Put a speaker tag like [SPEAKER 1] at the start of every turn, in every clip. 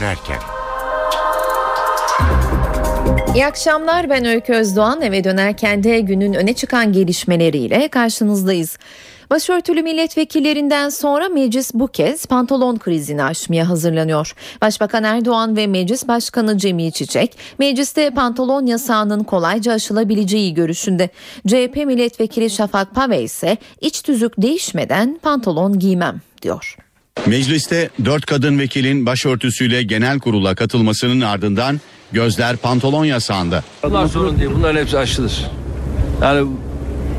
[SPEAKER 1] dönerken.
[SPEAKER 2] İyi akşamlar ben Öykü Özdoğan eve dönerken de günün öne çıkan gelişmeleriyle karşınızdayız. Başörtülü milletvekillerinden sonra meclis bu kez pantolon krizini aşmaya hazırlanıyor. Başbakan Erdoğan ve Meclis Başkanı Cemil Çiçek mecliste pantolon yasağının kolayca aşılabileceği görüşünde. CHP milletvekili Şafak Pave ise iç tüzük değişmeden pantolon giymem diyor.
[SPEAKER 3] Mecliste dört kadın vekilin başörtüsüyle genel kurula katılmasının ardından gözler pantolon yasağında.
[SPEAKER 4] Bunlar sorun değil. Bunların hepsi aşılır. Yani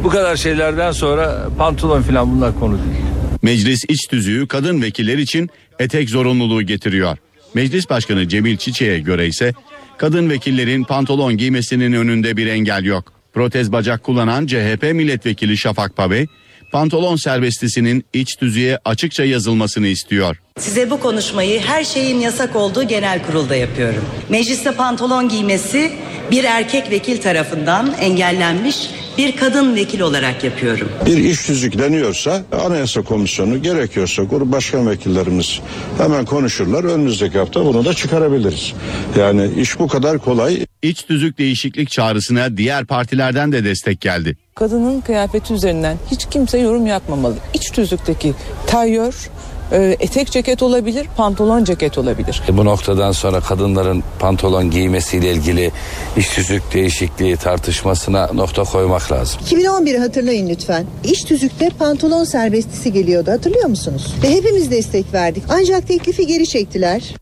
[SPEAKER 4] bu kadar şeylerden sonra pantolon falan bunlar konu değil.
[SPEAKER 3] Meclis iç tüzüğü kadın vekiller için etek zorunluluğu getiriyor. Meclis Başkanı Cemil Çiçek'e göre ise kadın vekillerin pantolon giymesinin önünde bir engel yok. Protez bacak kullanan CHP milletvekili Şafak Pave, pantolon serbestisinin iç tüzüğe açıkça yazılmasını istiyor.
[SPEAKER 5] Size bu konuşmayı her şeyin yasak olduğu genel kurulda yapıyorum. Mecliste pantolon giymesi bir erkek vekil tarafından engellenmiş bir kadın vekil olarak yapıyorum.
[SPEAKER 6] Bir iş düzlükleniyorsa Anayasa Komisyonu gerekiyorsa grup başkan vekillerimiz hemen konuşurlar. Önümüzdeki hafta bunu da çıkarabiliriz. Yani iş bu kadar kolay.
[SPEAKER 3] İç tüzük değişiklik çağrısına diğer partilerden de destek geldi.
[SPEAKER 7] Kadının kıyafeti üzerinden hiç kimse yorum yapmamalı. İç tüzükteki tayyör e, etek ceket olabilir, pantolon ceket olabilir.
[SPEAKER 4] Bu noktadan sonra kadınların pantolon giymesiyle ilgili iş tüzük değişikliği tartışmasına nokta koymak lazım.
[SPEAKER 8] 2011'i hatırlayın lütfen. İş tüzükte pantolon serbestisi geliyordu hatırlıyor musunuz? Ve hepimiz destek verdik. Ancak teklifi geri çektiler.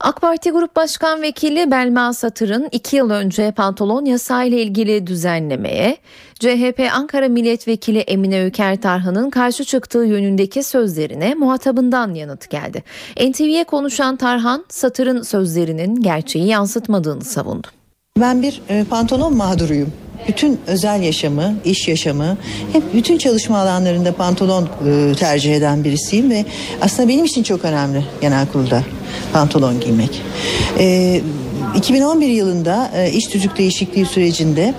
[SPEAKER 2] AK Parti Grup Başkan Vekili Belma Satır'ın iki yıl önce pantolon yasağı ile ilgili düzenlemeye, CHP Ankara Milletvekili Emine Öker Tarhan'ın karşı çıktığı yönündeki sözlerine muhatabından yanıt geldi. NTV'ye konuşan Tarhan, Satır'ın sözlerinin gerçeği yansıtmadığını savundu.
[SPEAKER 8] Ben bir e, pantolon mağduruyum. Bütün özel yaşamı, iş yaşamı, hep bütün çalışma alanlarında pantolon e, tercih eden birisiyim ve aslında benim için çok önemli genel kurulda pantolon giymek. E, 2011 yılında e, iş tüzük değişikliği sürecinde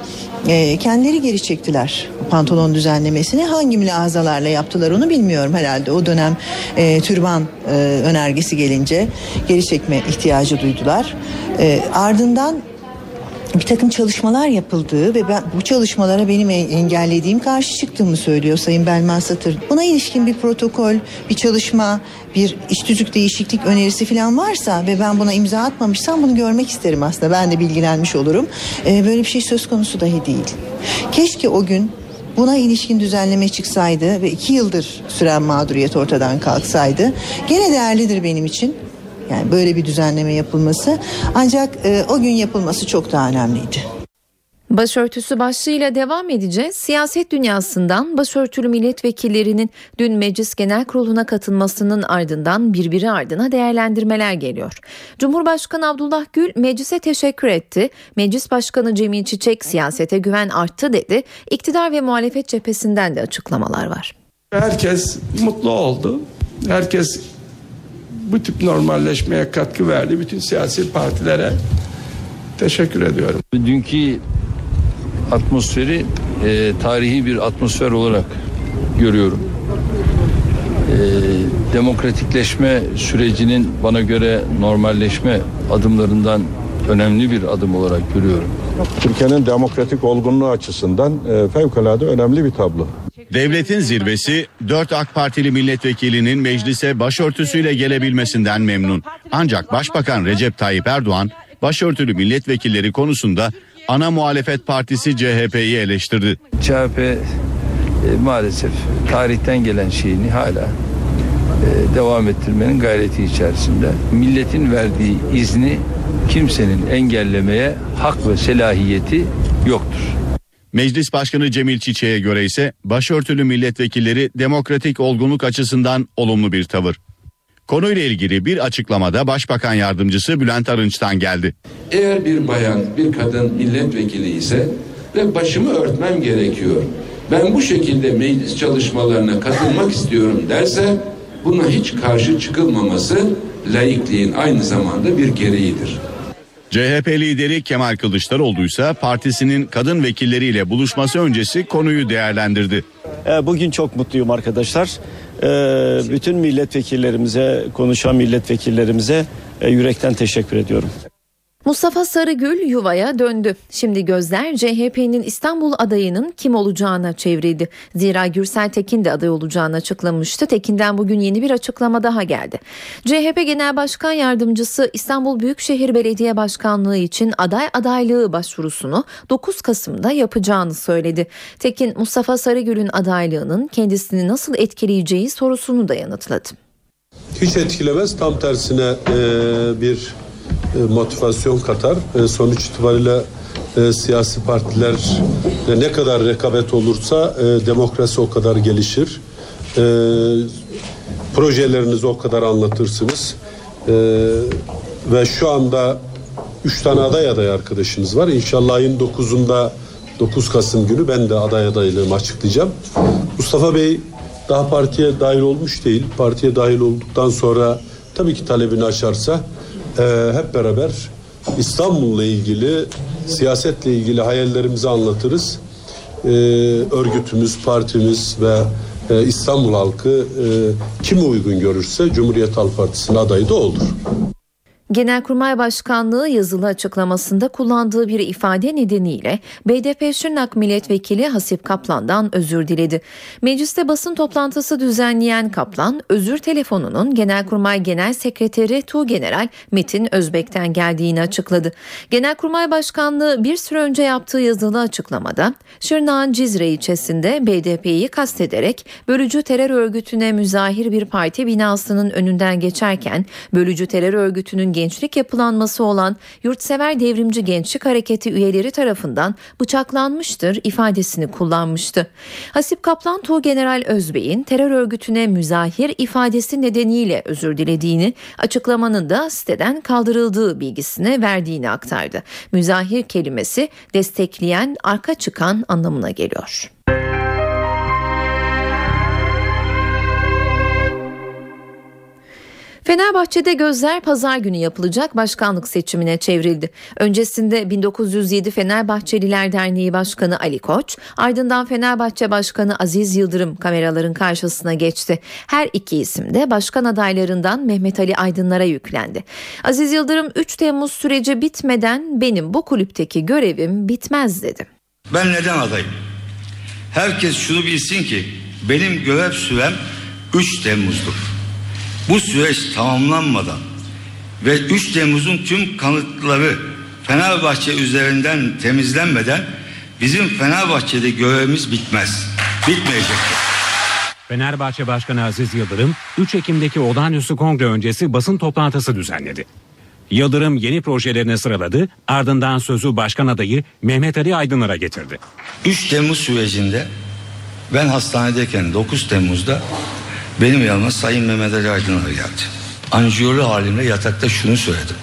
[SPEAKER 8] e, kendileri geri çektiler pantolon düzenlemesini. Hangi mülahazalarla yaptılar onu bilmiyorum herhalde. O dönem e, türban e, önergesi gelince geri çekme ihtiyacı duydular. E, ardından bir takım çalışmalar yapıldığı ve ben bu çalışmalara benim engellediğim karşı çıktığımı söylüyor Sayın Belma Satır. Buna ilişkin bir protokol, bir çalışma, bir iş tüzük değişiklik önerisi falan varsa ve ben buna imza atmamışsam bunu görmek isterim aslında. Ben de bilgilenmiş olurum. Ee, böyle bir şey söz konusu dahi değil. Keşke o gün buna ilişkin düzenleme çıksaydı ve iki yıldır süren mağduriyet ortadan kalksaydı gene değerlidir benim için. Yani böyle bir düzenleme yapılması ancak e, o gün yapılması çok daha önemliydi.
[SPEAKER 2] Başörtüsü başlığıyla devam edeceğiz. Siyaset dünyasından başörtülü milletvekillerinin dün Meclis Genel Kurulu'na katılmasının ardından birbiri ardına değerlendirmeler geliyor. Cumhurbaşkanı Abdullah Gül meclise teşekkür etti. Meclis Başkanı Cemil Çiçek siyasete güven arttı dedi. İktidar ve muhalefet cephesinden de açıklamalar var.
[SPEAKER 9] Herkes mutlu oldu. Herkes bu tip normalleşmeye katkı verdi. Bütün siyasi partilere teşekkür ediyorum.
[SPEAKER 4] Dünkü atmosferi e, tarihi bir atmosfer olarak görüyorum. E, demokratikleşme sürecinin bana göre normalleşme adımlarından önemli bir adım olarak görüyorum.
[SPEAKER 6] Türkiye'nin demokratik olgunluğu açısından e, fevkalade önemli bir tablo.
[SPEAKER 3] Devletin zirvesi 4 AK Partili milletvekilinin meclise başörtüsüyle gelebilmesinden memnun. Ancak Başbakan Recep Tayyip Erdoğan başörtülü milletvekilleri konusunda ana muhalefet partisi CHP'yi eleştirdi.
[SPEAKER 4] CHP e, maalesef tarihten gelen şeyini hala e, devam ettirmenin gayreti içerisinde. Milletin verdiği izni kimsenin engellemeye hak ve selahiyeti yoktur.
[SPEAKER 3] Meclis Başkanı Cemil Çiçek'e göre ise başörtülü milletvekilleri demokratik olgunluk açısından olumlu bir tavır. Konuyla ilgili bir açıklamada Başbakan Yardımcısı Bülent Arınç'tan geldi.
[SPEAKER 10] Eğer bir bayan, bir kadın milletvekili ise ve başımı örtmem gerekiyor. Ben bu şekilde meclis çalışmalarına katılmak istiyorum derse buna hiç karşı çıkılmaması laikliğin aynı zamanda bir gereğidir.
[SPEAKER 3] CHP lideri Kemal Kılıçdaroğlu ise partisinin kadın vekilleriyle buluşması öncesi konuyu değerlendirdi.
[SPEAKER 11] Bugün çok mutluyum arkadaşlar.
[SPEAKER 1] e, bütün milletvekillerimize, konuşan milletvekillerimize e, yürekten teşekkür ediyorum.
[SPEAKER 2] Mustafa Sarıgül yuvaya döndü. Şimdi gözler CHP'nin İstanbul adayının kim olacağına çevrildi. Zira Gürsel Tekin de aday olacağını açıklamıştı. Tekin'den bugün yeni bir açıklama daha geldi. CHP Genel Başkan Yardımcısı İstanbul Büyükşehir Belediye Başkanlığı için aday adaylığı başvurusunu 9 Kasım'da yapacağını söyledi. Tekin Mustafa Sarıgül'ün adaylığının kendisini nasıl etkileyeceği sorusunu da yanıtladı.
[SPEAKER 11] Hiç etkilemez. Tam tersine e, bir motivasyon katar. E, sonuç itibariyle e, siyasi partiler e, ne kadar rekabet olursa e, demokrasi o kadar gelişir. E, projelerinizi o kadar anlatırsınız. E, ve şu anda üç tane aday aday arkadaşınız var. İnşallah ayın 9'unda 9 Kasım günü ben de aday adaylığımı açıklayacağım. Mustafa Bey daha partiye dahil olmuş değil. Partiye dahil olduktan sonra tabii ki talebini açarsa e, hep beraber İstanbul'la ilgili, siyasetle ilgili hayallerimizi anlatırız. E, örgütümüz, partimiz ve e, İstanbul halkı e, kimi uygun görürse Cumhuriyet Halk Partisi'nin adayı da olur.
[SPEAKER 2] Genelkurmay Başkanlığı yazılı açıklamasında kullandığı bir ifade nedeniyle BDP Şırnak Milletvekili Hasip Kaplan'dan özür diledi. Mecliste basın toplantısı düzenleyen Kaplan, özür telefonunun Genelkurmay Genel Sekreteri Tuğgeneral Metin Özbek'ten geldiğini açıkladı. Genelkurmay Başkanlığı bir süre önce yaptığı yazılı açıklamada Şırnak'ın Cizre ilçesinde BDP'yi kastederek bölücü terör örgütüne müzahir bir parti binasının önünden geçerken bölücü terör örgütünün gençlik yapılanması olan Yurtsever Devrimci Gençlik Hareketi üyeleri tarafından bıçaklanmıştır ifadesini kullanmıştı. Hasip Kaplan Tuğgeneral Özbey'in terör örgütüne müzahir ifadesi nedeniyle özür dilediğini, açıklamanın da siteden kaldırıldığı bilgisini verdiğini aktardı. Müzahir kelimesi destekleyen, arka çıkan anlamına geliyor. Fenerbahçe'de gözler pazar günü yapılacak başkanlık seçimine çevrildi. Öncesinde 1907 Fenerbahçeliler Derneği Başkanı Ali Koç, ardından Fenerbahçe Başkanı Aziz Yıldırım kameraların karşısına geçti. Her iki isim de başkan adaylarından Mehmet Ali Aydınlar'a yüklendi. Aziz Yıldırım 3 Temmuz süreci bitmeden benim bu kulüpteki görevim bitmez dedi.
[SPEAKER 12] Ben neden adayım? Herkes şunu bilsin ki benim görev sürem 3 Temmuz'dur. Bu süreç tamamlanmadan ve 3 Temmuz'un tüm kanıtları Fenerbahçe üzerinden temizlenmeden bizim Fenerbahçe'de görevimiz bitmez. Bitmeyecektir.
[SPEAKER 13] Fenerbahçe Başkanı Aziz Yıldırım 3 Ekim'deki olağanüstü kongre öncesi basın toplantısı düzenledi. Yıldırım yeni projelerini sıraladı ardından sözü başkan adayı Mehmet Ali Aydınlar'a getirdi.
[SPEAKER 12] 3 Temmuz sürecinde ben hastanedeyken 9 Temmuz'da benim yanıma Sayın Mehmet Ali Aydınlar geldi. Anjiyolu halimle yatakta şunu söyledim.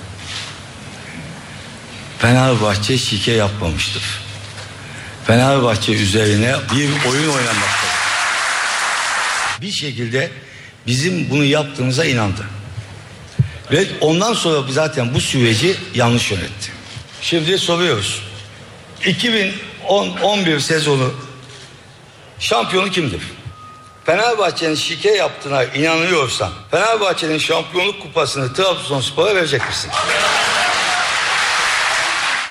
[SPEAKER 12] Fenerbahçe şike yapmamıştır. Fenerbahçe üzerine bir oyun oynamaktadır. Bir şekilde bizim bunu yaptığımıza inandı. Ve ondan sonra zaten bu süreci yanlış yönetti. Şimdi soruyoruz. 2010-11 sezonu şampiyonu kimdir? Fenerbahçe'nin şike yaptığına inanıyorsan Fenerbahçe'nin şampiyonluk kupasını Trabzonspor'a verecek misin?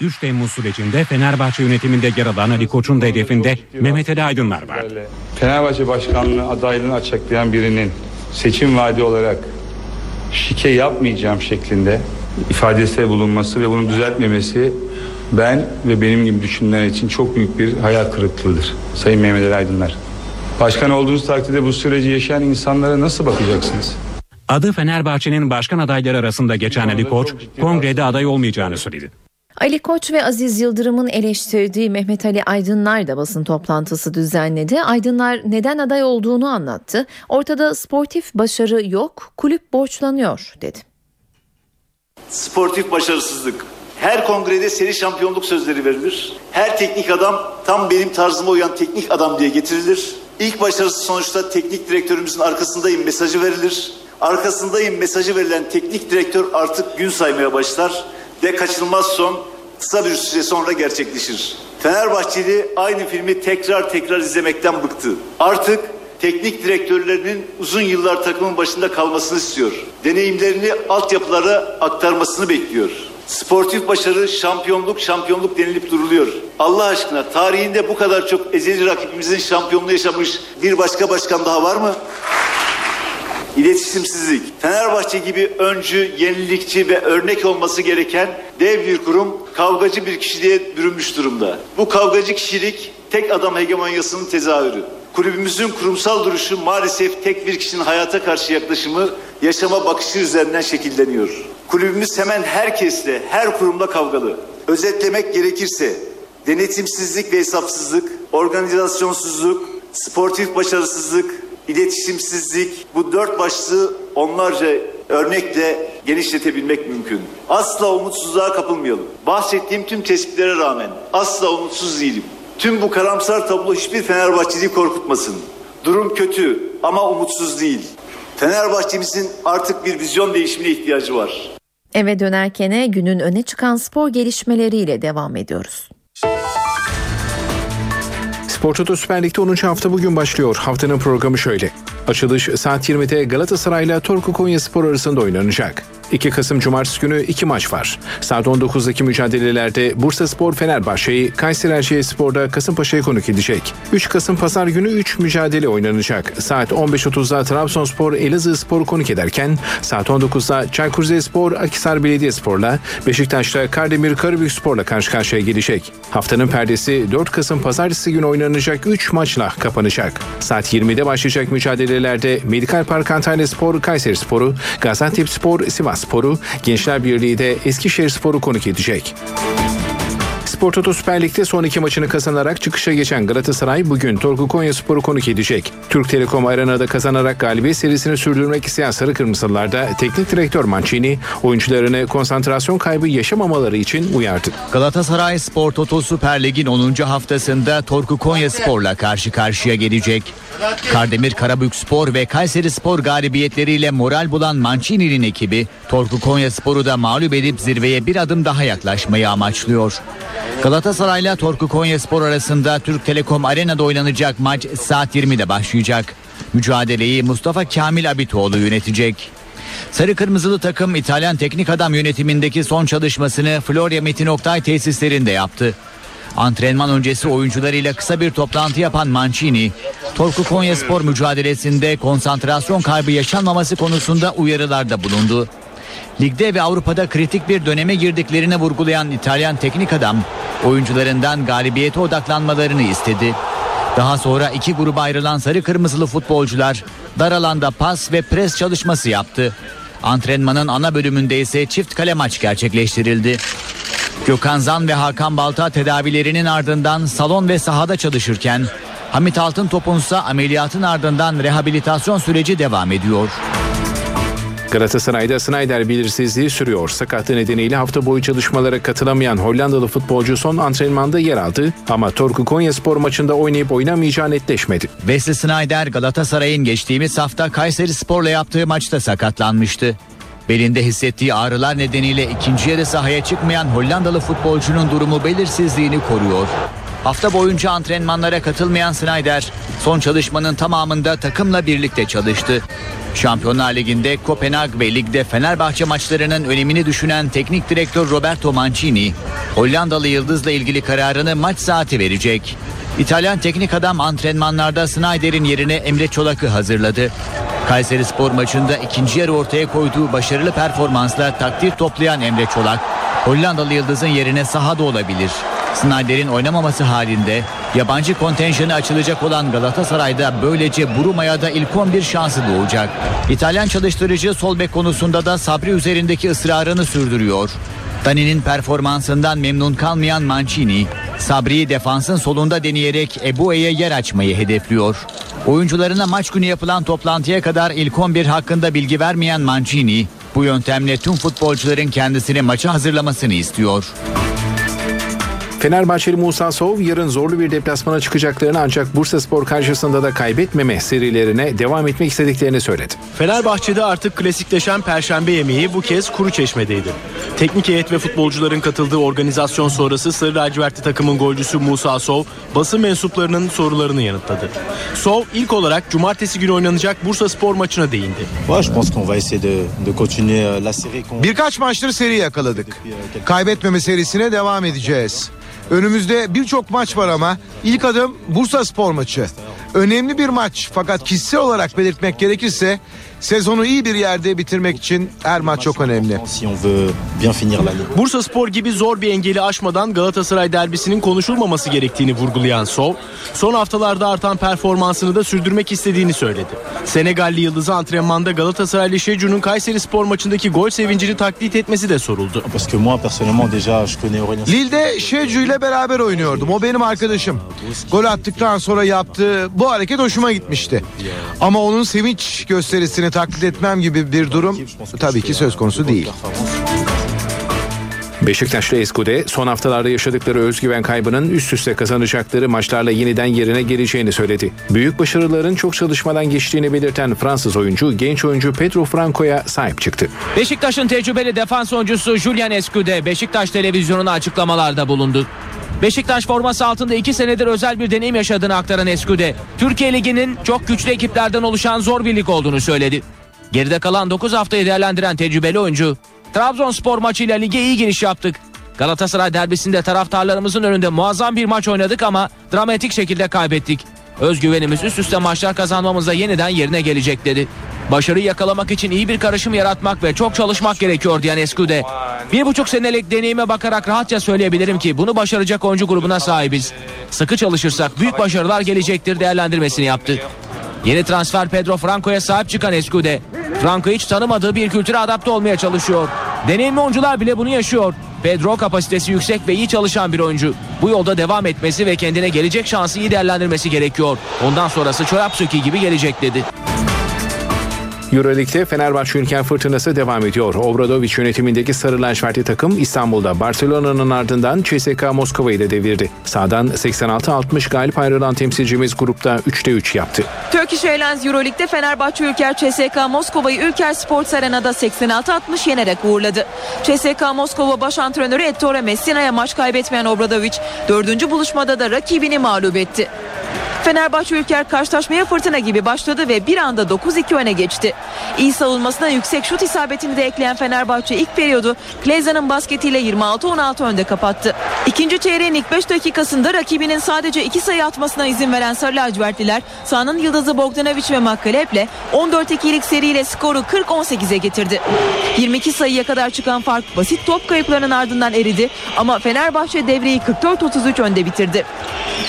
[SPEAKER 13] 3 Temmuz sürecinde Fenerbahçe yönetiminde yer alan Ali Koç'un da hedefinde Mehmet Ali Aydınlar vardı.
[SPEAKER 4] Fenerbahçe Başkanlığı adaylığını açıklayan birinin seçim vaadi olarak şike yapmayacağım şeklinde ifadesinde bulunması ve bunu düzeltmemesi ben ve benim gibi düşünenler için çok büyük bir hayal kırıklığıdır. Sayın Mehmet Ali Aydınlar. Başkan olduğunuz takdirde bu süreci yaşayan insanlara nasıl bakacaksınız?
[SPEAKER 13] Adı Fenerbahçe'nin başkan adayları arasında geçen Ali Koç kongrede aday olmayacağını söyledi.
[SPEAKER 2] Ali Koç ve Aziz Yıldırım'ın eleştirdiği Mehmet Ali Aydınlar da basın toplantısı düzenledi. Aydınlar neden aday olduğunu anlattı. Ortada sportif başarı yok, kulüp borçlanıyor dedi.
[SPEAKER 14] Sportif başarısızlık. Her kongrede seri şampiyonluk sözleri verilir. Her teknik adam tam benim tarzıma uyan teknik adam diye getirilir. İlk başarısı sonuçta teknik direktörümüzün arkasındayım mesajı verilir. Arkasındayım mesajı verilen teknik direktör artık gün saymaya başlar ve kaçınılmaz son kısa bir süre sonra gerçekleşir. Fenerbahçeli aynı filmi tekrar tekrar izlemekten bıktı. Artık teknik direktörlerinin uzun yıllar takımın başında kalmasını istiyor. Deneyimlerini altyapılara aktarmasını bekliyor. Sportif başarı şampiyonluk şampiyonluk denilip duruluyor. Allah aşkına tarihinde bu kadar çok ezeli rakibimizin şampiyonluğu yaşamış bir başka başkan daha var mı? İletişimsizlik. Fenerbahçe gibi öncü, yenilikçi ve örnek olması gereken dev bir kurum kavgacı bir kişiliğe bürünmüş durumda. Bu kavgacı kişilik tek adam hegemonyasının tezahürü. Kulübümüzün kurumsal duruşu maalesef tek bir kişinin hayata karşı yaklaşımı, yaşama bakışı üzerinden şekilleniyor. Kulübümüz hemen herkesle, her kurumla kavgalı. Özetlemek gerekirse denetimsizlik ve hesapsızlık, organizasyonsuzluk, sportif başarısızlık, iletişimsizlik bu dört başlığı onlarca örnekle genişletebilmek mümkün. Asla umutsuzluğa kapılmayalım. Bahsettiğim tüm tespitlere rağmen asla umutsuz değilim. Tüm bu karamsar tablo hiçbir Fenerbahçeliyi korkutmasın. Durum kötü ama umutsuz değil. Fenerbahçemizin artık bir vizyon değişimine ihtiyacı var.
[SPEAKER 2] Eve dönerken günün öne çıkan spor gelişmeleriyle devam ediyoruz.
[SPEAKER 15] Spor Toto Süper Lig'de 10. hafta bugün başlıyor. Haftanın programı şöyle. Açılış saat 20'de Galatasaray ile Torku Konya Spor arasında oynanacak. 2 Kasım Cumartesi günü iki maç var. Saat 19'daki mücadelelerde Bursa Spor Fenerbahçe'yi, Kayseri Erciyes Spor'da Kasımpaşa'yı konuk edecek. 3 Kasım Pazar günü 3 mücadele oynanacak. Saat 15.30'da Trabzonspor Elazığ Spor'u konuk ederken saat 19'da Çaykur Rizespor Akhisar Belediyespor'la Beşiktaş'ta Kardemir Karabük Spor'la karşı karşıya gelecek. Haftanın perdesi 4 Kasım Pazartesi günü oynanacak 3 maçla kapanacak. Saat 20'de başlayacak mücadelelerde Medikal Park Antalya Spor Kayseri Sporu, Gaziantep Spor Sivas Sporu, Gençler Birliği de Eskişehir Sporu konuk edecek. Spor Toto Süper Lig'de son iki maçını kazanarak çıkışa geçen Galatasaray bugün Torku Konya Sporu konuk edecek. Türk Telekom Arena'da kazanarak galibiyet serisini sürdürmek isteyen Sarı Kırmızılarda teknik direktör Mancini oyuncularını konsantrasyon kaybı yaşamamaları için uyardı.
[SPEAKER 16] Galatasaray Spor Toto Süper Lig'in 10. haftasında Torku Konya Spor'la karşı karşıya gelecek. Kardemir Karabük Spor ve Kayseri Spor galibiyetleriyle moral bulan Mancini'nin ekibi Torku Konya Spor'u da mağlup edip zirveye bir adım daha yaklaşmayı amaçlıyor. Galatasaray'la Torku Konya Spor arasında Türk Telekom Arena'da oynanacak maç saat 20'de başlayacak. Mücadeleyi Mustafa Kamil Abitoğlu yönetecek. Sarı Kırmızılı takım İtalyan teknik adam yönetimindeki son çalışmasını Florya Metin Oktay tesislerinde yaptı. Antrenman öncesi oyuncularıyla kısa bir toplantı yapan Mancini, Torku Konya Spor mücadelesinde konsantrasyon kaybı yaşanmaması konusunda uyarılarda bulundu. Ligde ve Avrupa'da kritik bir döneme girdiklerini vurgulayan İtalyan teknik adam, oyuncularından galibiyete odaklanmalarını istedi. Daha sonra iki gruba ayrılan sarı kırmızılı futbolcular dar alanda pas ve pres çalışması yaptı. Antrenmanın ana bölümünde ise çift kale maç gerçekleştirildi. Gökhan Zan ve Hakan Balta tedavilerinin ardından salon ve sahada çalışırken Hamit Altıntop'un ise ameliyatın ardından rehabilitasyon süreci devam ediyor.
[SPEAKER 15] Galatasaray'da Snyder belirsizliği sürüyor. Sakatlığı nedeniyle hafta boyu çalışmalara katılamayan Hollandalı futbolcu son antrenmanda yer aldı ama Torku Konya Spor maçında oynayıp oynamayacağı netleşmedi.
[SPEAKER 16] Wesley Snyder Galatasaray'ın geçtiğimiz hafta Kayseri Spor'la yaptığı maçta sakatlanmıştı. Belinde hissettiği ağrılar nedeniyle ikinci yarı sahaya çıkmayan Hollandalı futbolcunun durumu belirsizliğini koruyor. Hafta boyunca antrenmanlara katılmayan Snyder son çalışmanın tamamında takımla birlikte çalıştı. Şampiyonlar Ligi'nde Kopenhag ve ligde Fenerbahçe maçlarının önemini düşünen teknik direktör Roberto Mancini, Hollandalı Yıldız'la ilgili kararını maç saati verecek. İtalyan teknik adam antrenmanlarda Snyder'in yerine Emre Çolak'ı hazırladı. Kayseri Spor maçında ikinci yarı ortaya koyduğu başarılı performansla takdir toplayan Emre Çolak, Hollandalı Yıldız'ın yerine sahada olabilir. Snyder'in oynamaması halinde yabancı kontenjanı açılacak olan Galatasaray'da böylece Buruma'ya da ilk 11 şansı doğacak. İtalyan çalıştırıcı sol bek konusunda da Sabri üzerindeki ısrarını sürdürüyor. Dani'nin performansından memnun kalmayan Mancini, Sabri'yi defansın solunda deneyerek Ebue'ye yer açmayı hedefliyor. Oyuncularına maç günü yapılan toplantıya kadar ilk 11 hakkında bilgi vermeyen Mancini, bu yöntemle tüm futbolcuların kendisini maça hazırlamasını istiyor.
[SPEAKER 15] Fenerbahçeli Musa Sov yarın zorlu bir deplasmana çıkacaklarını ancak Bursa Spor karşısında da kaybetmeme serilerine devam etmek istediklerini söyledi.
[SPEAKER 17] Fenerbahçe'de artık klasikleşen perşembe yemeği bu kez Kuru Çeşme'deydi. Teknik heyet ve futbolcuların katıldığı organizasyon sonrası Sarı lacivertli takımın golcüsü Musa Sov basın mensuplarının sorularını yanıtladı. Sov ilk olarak cumartesi günü oynanacak Bursa Spor maçına değindi.
[SPEAKER 18] Birkaç maçtır seri yakaladık. Kaybetmeme serisine devam edeceğiz. Önümüzde birçok maç var ama ilk adım Bursa Spor maçı. Önemli bir maç fakat kişisel olarak belirtmek gerekirse sezonu iyi bir yerde bitirmek için her maç çok önemli.
[SPEAKER 17] Bursa Spor gibi zor bir engeli aşmadan Galatasaray derbisinin konuşulmaması gerektiğini vurgulayan Sov, son haftalarda artan performansını da sürdürmek istediğini söyledi. Senegalli yıldızı antrenmanda Galatasaraylı Şecu'nun Kayseri Spor maçındaki gol sevincini taklit etmesi de soruldu.
[SPEAKER 18] Lille'de Şecu ile beraber oynuyordum. O benim arkadaşım. Gol attıktan sonra yaptığı bu hareket hoşuma gitmişti. Ama onun sevinç gösterisini taklit etmem gibi bir durum tabii ki söz konusu değil.
[SPEAKER 15] Beşiktaşlı Eskude son haftalarda yaşadıkları özgüven kaybının üst üste kazanacakları maçlarla yeniden yerine geleceğini söyledi. Büyük başarıların çok çalışmadan geçtiğini belirten Fransız oyuncu genç oyuncu Pedro Franco'ya sahip çıktı.
[SPEAKER 19] Beşiktaş'ın tecrübeli defans oyuncusu Julian Escude Beşiktaş televizyonuna açıklamalarda bulundu. Beşiktaş forması altında iki senedir özel bir deneyim yaşadığını aktaran Escude, Türkiye Ligi'nin çok güçlü ekiplerden oluşan zor bir lig olduğunu söyledi. Geride kalan 9 haftayı değerlendiren tecrübeli oyuncu, Trabzonspor maçıyla lige iyi giriş yaptık. Galatasaray derbisinde taraftarlarımızın önünde muazzam bir maç oynadık ama dramatik şekilde kaybettik. Özgüvenimiz üst üste maçlar kazanmamıza yeniden yerine gelecek dedi. Başarıyı yakalamak için iyi bir karışım yaratmak ve çok çalışmak gerekiyor diyen Eskude. Bir buçuk senelik deneyime bakarak rahatça söyleyebilirim ki bunu başaracak oyuncu grubuna sahibiz. Sıkı çalışırsak büyük başarılar gelecektir değerlendirmesini yaptı. Yeni transfer Pedro Franco'ya sahip çıkan Eskude. Franco hiç tanımadığı bir kültüre adapte olmaya çalışıyor. Deneyimli oyuncular bile bunu yaşıyor. Pedro kapasitesi yüksek ve iyi çalışan bir oyuncu. Bu yolda devam etmesi ve kendine gelecek şansı iyi değerlendirmesi gerekiyor. Ondan sonrası çorap söküğü gibi gelecek dedi.
[SPEAKER 15] Euroleague'de Fenerbahçe Ülker Fırtınası devam ediyor. Obradoviç yönetimindeki Sarı Lacivertli takım İstanbul'da Barcelona'nın ardından CSKA Moskova ile devirdi. Sağdan 86-60 galip ayrılan temsilcimiz grupta 3'te 3 yaptı.
[SPEAKER 20] Turkish Airlines Euroleague'de Fenerbahçe Ülker CSK Moskova'yı Ülker Sports Arena'da 86-60 yenerek uğurladı. CSK Moskova baş antrenörü Ettore Messina'ya maç kaybetmeyen Obradoviç dördüncü buluşmada da rakibini mağlup etti. Fenerbahçe Ülker karşılaşmaya fırtına gibi başladı ve bir anda 9-2 öne geçti. İyi savunmasına yüksek şut isabetini de ekleyen Fenerbahçe ilk periyodu Kleza'nın basketiyle 26-16 önde kapattı. İkinci çeyreğin ilk 5 dakikasında rakibinin sadece 2 sayı atmasına izin veren Sarı lacivertliler sahanın yıldızı Bogdanovic ve Makkalep'le 14-2'lik seriyle skoru 40-18'e getirdi. 22 sayıya kadar çıkan fark basit top kayıplarının ardından eridi ama Fenerbahçe devreyi 44-33 önde bitirdi.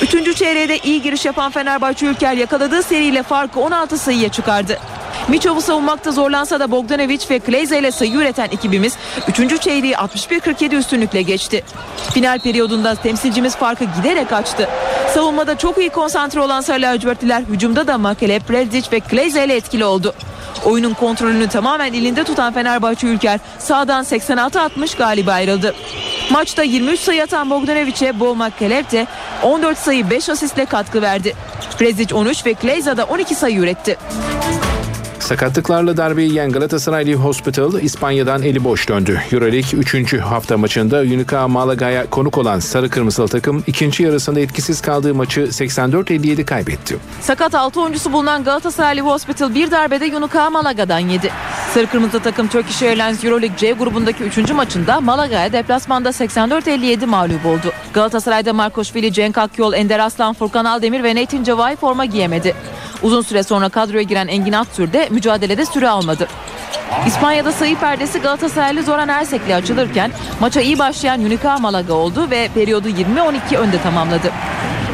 [SPEAKER 20] Üçüncü çeyreğe de iyi giriş yapan Fenerbahçe Ülker yakaladığı seriyle farkı 16 sayıya çıkardı. Miçov'u savunmakta zorlansa da Bogdanovic ve Kleyza ile sayı üreten ekibimiz 3. çeyreği 61-47 üstünlükle geçti. Final periyodunda temsilcimiz farkı giderek açtı. Savunmada çok iyi konsantre olan Sarı lacivertliler hücumda da Makele, Predzic ve Kleyza ile etkili oldu. Oyunun kontrolünü tamamen elinde tutan Fenerbahçe Ülker sağdan 86-60 galip ayrıldı. Maçta 23 sayı atan Bogdanovic'e Bo Makkelev de 14 sayı 5 asistle katkı verdi. Prezic 13 ve Kleyza da 12 sayı üretti.
[SPEAKER 15] Sakatlıklarla darbeyi yiyen Galatasaray Hospital İspanya'dan eli boş döndü. Euroleague 3. hafta maçında Unica Malaga'ya konuk olan Sarı Kırmızılı takım ikinci yarısında etkisiz kaldığı maçı 84-57 kaybetti.
[SPEAKER 20] Sakat 6 oyuncusu bulunan Galatasaraylı Hospital bir darbede Yunuka Malaga'dan yedi. Sarı Kırmızı takım Turkish Airlines Euroleague C grubundaki 3. maçında Malaga'ya deplasmanda 84-57 mağlup oldu. Galatasaray'da Markoşvili, Cenk Akyol, Ender Aslan, Furkan Aldemir ve Nathan Cavay forma giyemedi. Uzun süre sonra kadroya giren Engin Aktür de mücadelede süre almadı. İspanya'da sayı perdesi Galatasaraylı Zoran Ersek'le açılırken maça iyi başlayan Unica Malaga oldu ve periyodu 20-12 önde tamamladı.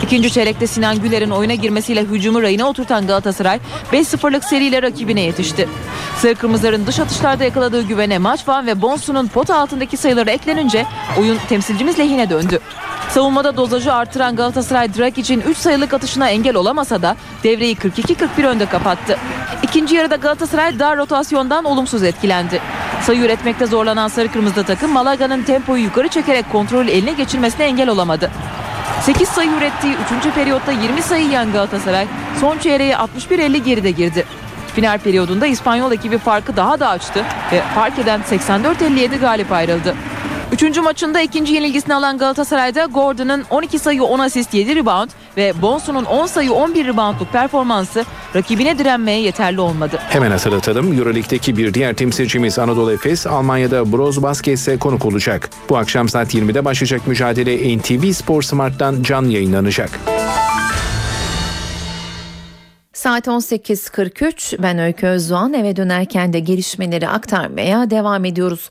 [SPEAKER 20] İkinci çeyrekte Sinan Güler'in oyuna girmesiyle hücumu rayına oturtan Galatasaray 5-0'lık seriyle rakibine yetişti. Sarı Kırmızıların dış atışlarda yakaladığı güvene maç van ve Bonsu'nun pot altındaki sayıları eklenince oyun temsilcimiz lehine döndü. Savunmada dozajı artıran Galatasaray Drag için 3 sayılık atışına engel olamasa da devreyi 42-41 önde kapattı. İkinci yarıda Galatasaray dar rotasyondan olumsuz etkilendi. Sayı üretmekte zorlanan sarı kırmızı takım Malaga'nın tempoyu yukarı çekerek kontrolü eline geçirmesine engel olamadı. 8 sayı ürettiği 3. periyotta 20 sayı yiyen Galatasaray son çeyreğe 61-50 geride girdi. Final periyodunda İspanyol ekibi farkı daha da açtı ve fark eden 84-57 galip ayrıldı. Üçüncü maçında ikinci yenilgisini alan Galatasaray'da Gordon'ın 12 sayı 10 asist 7 rebound ve Bonsu'nun 10 sayı 11 reboundluk performansı rakibine direnmeye yeterli olmadı.
[SPEAKER 15] Hemen hatırlatalım Euroleague'deki bir diğer temsilcimiz Anadolu Efes Almanya'da Broz Basket'se konuk olacak. Bu akşam saat 20'de başlayacak mücadele NTV Spor Smart'tan canlı yayınlanacak.
[SPEAKER 2] Saat 18.43 ben Öykü Özdoğan eve dönerken de gelişmeleri aktarmaya devam ediyoruz.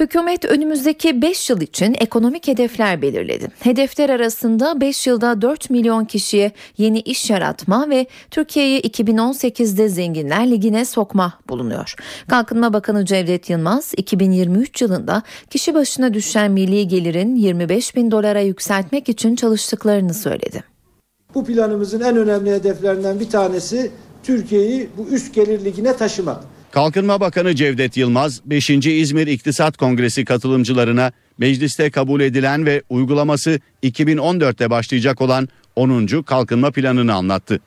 [SPEAKER 2] Hükümet önümüzdeki 5 yıl için ekonomik hedefler belirledi. Hedefler arasında 5 yılda 4 milyon kişiye yeni iş yaratma ve Türkiye'yi 2018'de Zenginler Ligi'ne sokma bulunuyor. Kalkınma Bakanı Cevdet Yılmaz 2023 yılında kişi başına düşen milli gelirin 25 bin dolara yükseltmek için çalıştıklarını söyledi.
[SPEAKER 21] Bu planımızın en önemli hedeflerinden bir tanesi Türkiye'yi bu üst gelir ligine taşımak.
[SPEAKER 3] Kalkınma Bakanı Cevdet Yılmaz 5. İzmir İktisat Kongresi katılımcılarına mecliste kabul edilen ve uygulaması 2014'te başlayacak olan 10. kalkınma planını anlattı.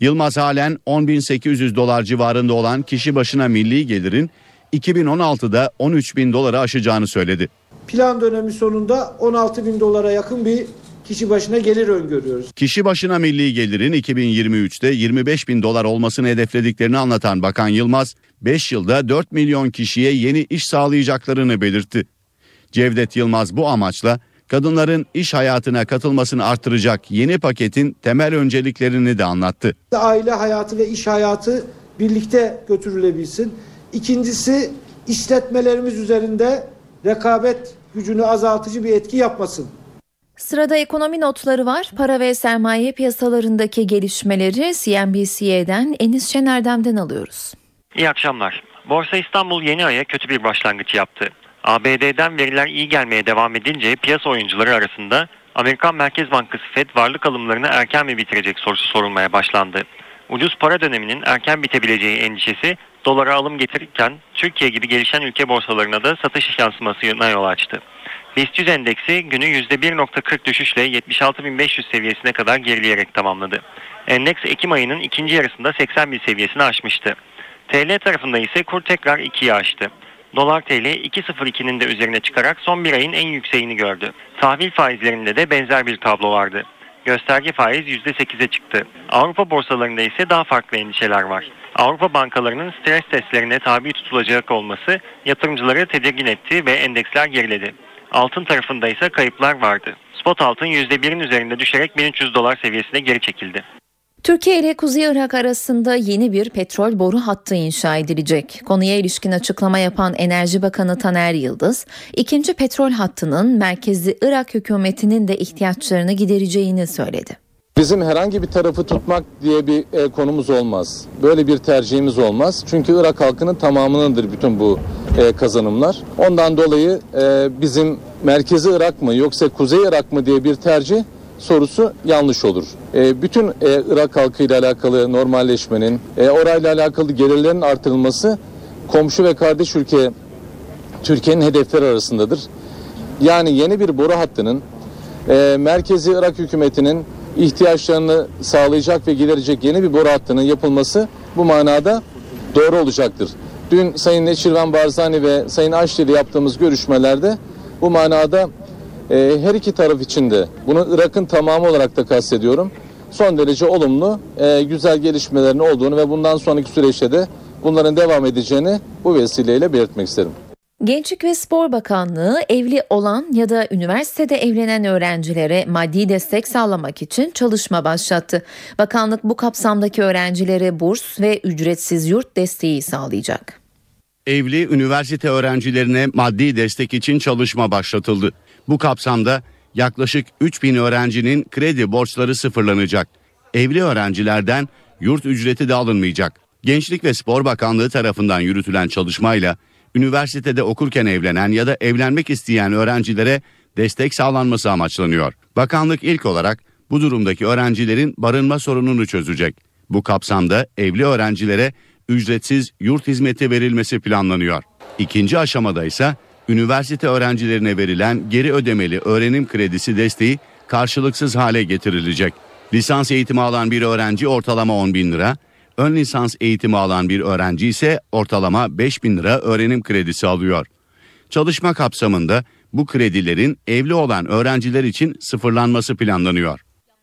[SPEAKER 3] Yılmaz halen 10.800 dolar civarında olan kişi başına milli gelirin 2016'da 13 bin doları aşacağını söyledi.
[SPEAKER 21] Plan dönemi sonunda 16 bin dolara yakın bir kişi başına gelir öngörüyoruz.
[SPEAKER 3] Kişi başına milli gelirin 2023'te 25 bin dolar olmasını hedeflediklerini anlatan Bakan Yılmaz, 5 yılda 4 milyon kişiye yeni iş sağlayacaklarını belirtti. Cevdet Yılmaz bu amaçla kadınların iş hayatına katılmasını artıracak yeni paketin temel önceliklerini de anlattı.
[SPEAKER 21] Aile hayatı ve iş hayatı birlikte götürülebilsin. İkincisi işletmelerimiz üzerinde rekabet gücünü azaltıcı bir etki yapmasın.
[SPEAKER 2] Sırada ekonomi notları var. Para ve sermaye piyasalarındaki gelişmeleri CNBC'den Enis Şener'den alıyoruz.
[SPEAKER 22] İyi akşamlar. Borsa İstanbul yeni aya kötü bir başlangıç yaptı. ABD'den veriler iyi gelmeye devam edince piyasa oyuncuları arasında Amerikan Merkez Bankası Fed varlık alımlarını erken mi bitirecek sorusu sorulmaya başlandı. Ucuz para döneminin erken bitebileceği endişesi dolara alım getirirken Türkiye gibi gelişen ülke borsalarına da satış yansımasına yol açtı. BIST 100 endeksi günü %1.40 düşüşle 76.500 seviyesine kadar gerileyerek tamamladı. Endeks Ekim ayının ikinci yarısında 80 bin seviyesini aşmıştı. TL tarafında ise kur tekrar 2'yi aştı. Dolar TL 2.02'nin de üzerine çıkarak son bir ayın en yükseğini gördü. Tahvil faizlerinde de benzer bir tablo vardı. Gösterge faiz %8'e çıktı. Avrupa borsalarında ise daha farklı endişeler var. Avrupa bankalarının stres testlerine tabi tutulacak olması yatırımcıları tedirgin etti ve endeksler geriledi. Altın tarafında ise kayıplar vardı. Spot altın %1'in üzerinde düşerek 1300 dolar seviyesine geri çekildi.
[SPEAKER 2] Türkiye ile Kuzey Irak arasında yeni bir petrol boru hattı inşa edilecek. Konuya ilişkin açıklama yapan Enerji Bakanı Taner Yıldız, ikinci petrol hattının merkezi Irak hükümetinin de ihtiyaçlarını gidereceğini söyledi.
[SPEAKER 23] Bizim herhangi bir tarafı tutmak diye bir e, konumuz olmaz. Böyle bir tercihimiz olmaz. Çünkü Irak halkının tamamınındır bütün bu e, kazanımlar. Ondan dolayı e, bizim merkezi Irak mı yoksa Kuzey Irak mı diye bir tercih sorusu yanlış olur. E, bütün e, Irak halkıyla alakalı normalleşmenin, e, orayla alakalı gelirlerin artırılması komşu ve kardeş ülke Türkiye'nin hedefleri arasındadır. Yani yeni bir boru hattının e, merkezi Irak hükümetinin ihtiyaçlarını sağlayacak ve giderecek yeni bir boru hattının yapılması bu manada doğru olacaktır. Dün Sayın Neçirvan Barzani ve Sayın Aşli ile yaptığımız görüşmelerde bu manada e, her iki taraf için de bunu Irak'ın tamamı olarak da kastediyorum. Son derece olumlu, e, güzel gelişmelerin olduğunu ve bundan sonraki süreçte de bunların devam edeceğini bu vesileyle belirtmek isterim.
[SPEAKER 2] Gençlik ve Spor Bakanlığı evli olan ya da üniversitede evlenen öğrencilere maddi destek sağlamak için çalışma başlattı. Bakanlık bu kapsamdaki öğrencilere burs ve ücretsiz yurt desteği sağlayacak.
[SPEAKER 3] Evli üniversite öğrencilerine maddi destek için çalışma başlatıldı. Bu kapsamda yaklaşık 3000 öğrencinin kredi borçları sıfırlanacak. Evli öğrencilerden yurt ücreti de alınmayacak. Gençlik ve Spor Bakanlığı tarafından yürütülen çalışmayla üniversitede okurken evlenen ya da evlenmek isteyen öğrencilere destek sağlanması amaçlanıyor. Bakanlık ilk olarak bu durumdaki öğrencilerin barınma sorununu çözecek. Bu kapsamda evli öğrencilere ücretsiz yurt hizmeti verilmesi planlanıyor. İkinci aşamada ise üniversite öğrencilerine verilen geri ödemeli öğrenim kredisi desteği karşılıksız hale getirilecek. Lisans eğitimi alan bir öğrenci ortalama 10 bin lira, ön lisans eğitimi alan bir öğrenci ise ortalama 5 bin lira öğrenim kredisi alıyor. Çalışma kapsamında bu kredilerin evli olan öğrenciler için sıfırlanması planlanıyor.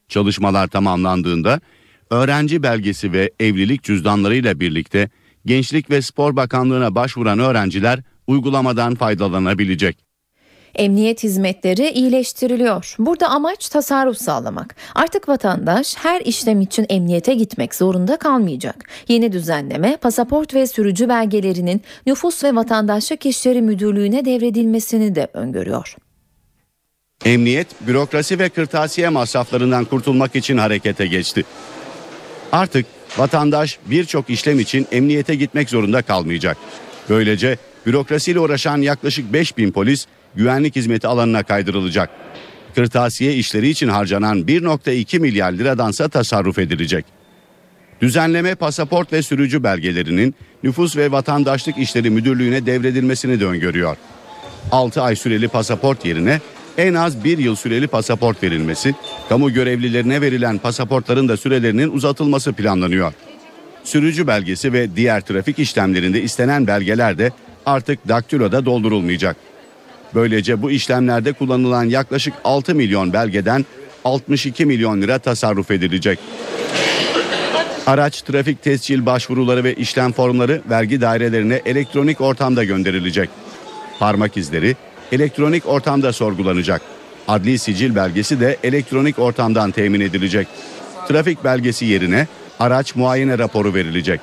[SPEAKER 3] Çalışmalar tamamlandığında öğrenci belgesi ve evlilik cüzdanlarıyla birlikte Gençlik ve Spor Bakanlığı'na başvuran öğrenciler uygulamadan faydalanabilecek.
[SPEAKER 2] Emniyet hizmetleri iyileştiriliyor. Burada amaç tasarruf sağlamak. Artık vatandaş her işlem için emniyete gitmek zorunda kalmayacak. Yeni düzenleme pasaport ve sürücü belgelerinin Nüfus ve Vatandaşlık İşleri Müdürlüğü'ne devredilmesini de öngörüyor.
[SPEAKER 3] Emniyet, bürokrasi ve kırtasiye masraflarından kurtulmak için harekete geçti. Artık vatandaş birçok işlem için emniyete gitmek zorunda kalmayacak. Böylece bürokrasiyle uğraşan yaklaşık 5000 polis güvenlik hizmeti alanına kaydırılacak. Kırtasiye işleri için harcanan 1.2 milyar liradansa tasarruf edilecek. Düzenleme pasaport ve sürücü belgelerinin Nüfus ve Vatandaşlık İşleri Müdürlüğü'ne devredilmesini de öngörüyor. 6 ay süreli pasaport yerine en az 1 yıl süreli pasaport verilmesi, kamu görevlilerine verilen pasaportların da sürelerinin uzatılması planlanıyor. Sürücü belgesi ve diğer trafik işlemlerinde istenen belgeler de artık daktiloda doldurulmayacak. Böylece bu işlemlerde kullanılan yaklaşık 6 milyon belgeden 62 milyon lira tasarruf edilecek. Araç trafik tescil başvuruları ve işlem formları vergi dairelerine elektronik ortamda gönderilecek. Parmak izleri elektronik ortamda sorgulanacak. Adli sicil belgesi de elektronik ortamdan temin edilecek. Trafik belgesi yerine araç muayene raporu verilecek.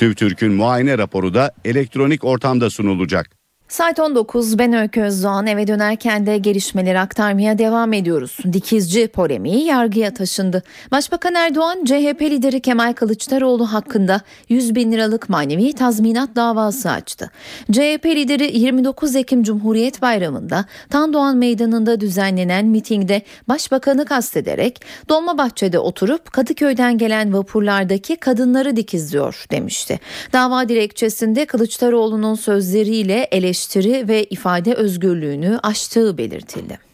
[SPEAKER 3] TÜVTÜRK'ün muayene raporu da elektronik ortamda sunulacak.
[SPEAKER 2] Saat 19 ben Öykü Özdoğan eve dönerken de gelişmeleri aktarmaya devam ediyoruz. Dikizci polemiği yargıya taşındı. Başbakan Erdoğan CHP lideri Kemal Kılıçdaroğlu hakkında 100 bin liralık manevi tazminat davası açtı. CHP lideri 29 Ekim Cumhuriyet Bayramı'nda Tandoğan Meydanı'nda düzenlenen mitingde başbakanı kastederek Dolmabahçe'de oturup Kadıköy'den gelen vapurlardaki kadınları dikizliyor demişti. Dava dilekçesinde Kılıçdaroğlu'nun sözleriyle eleştirildi eleştiri ve ifade özgürlüğünü aştığı belirtildi.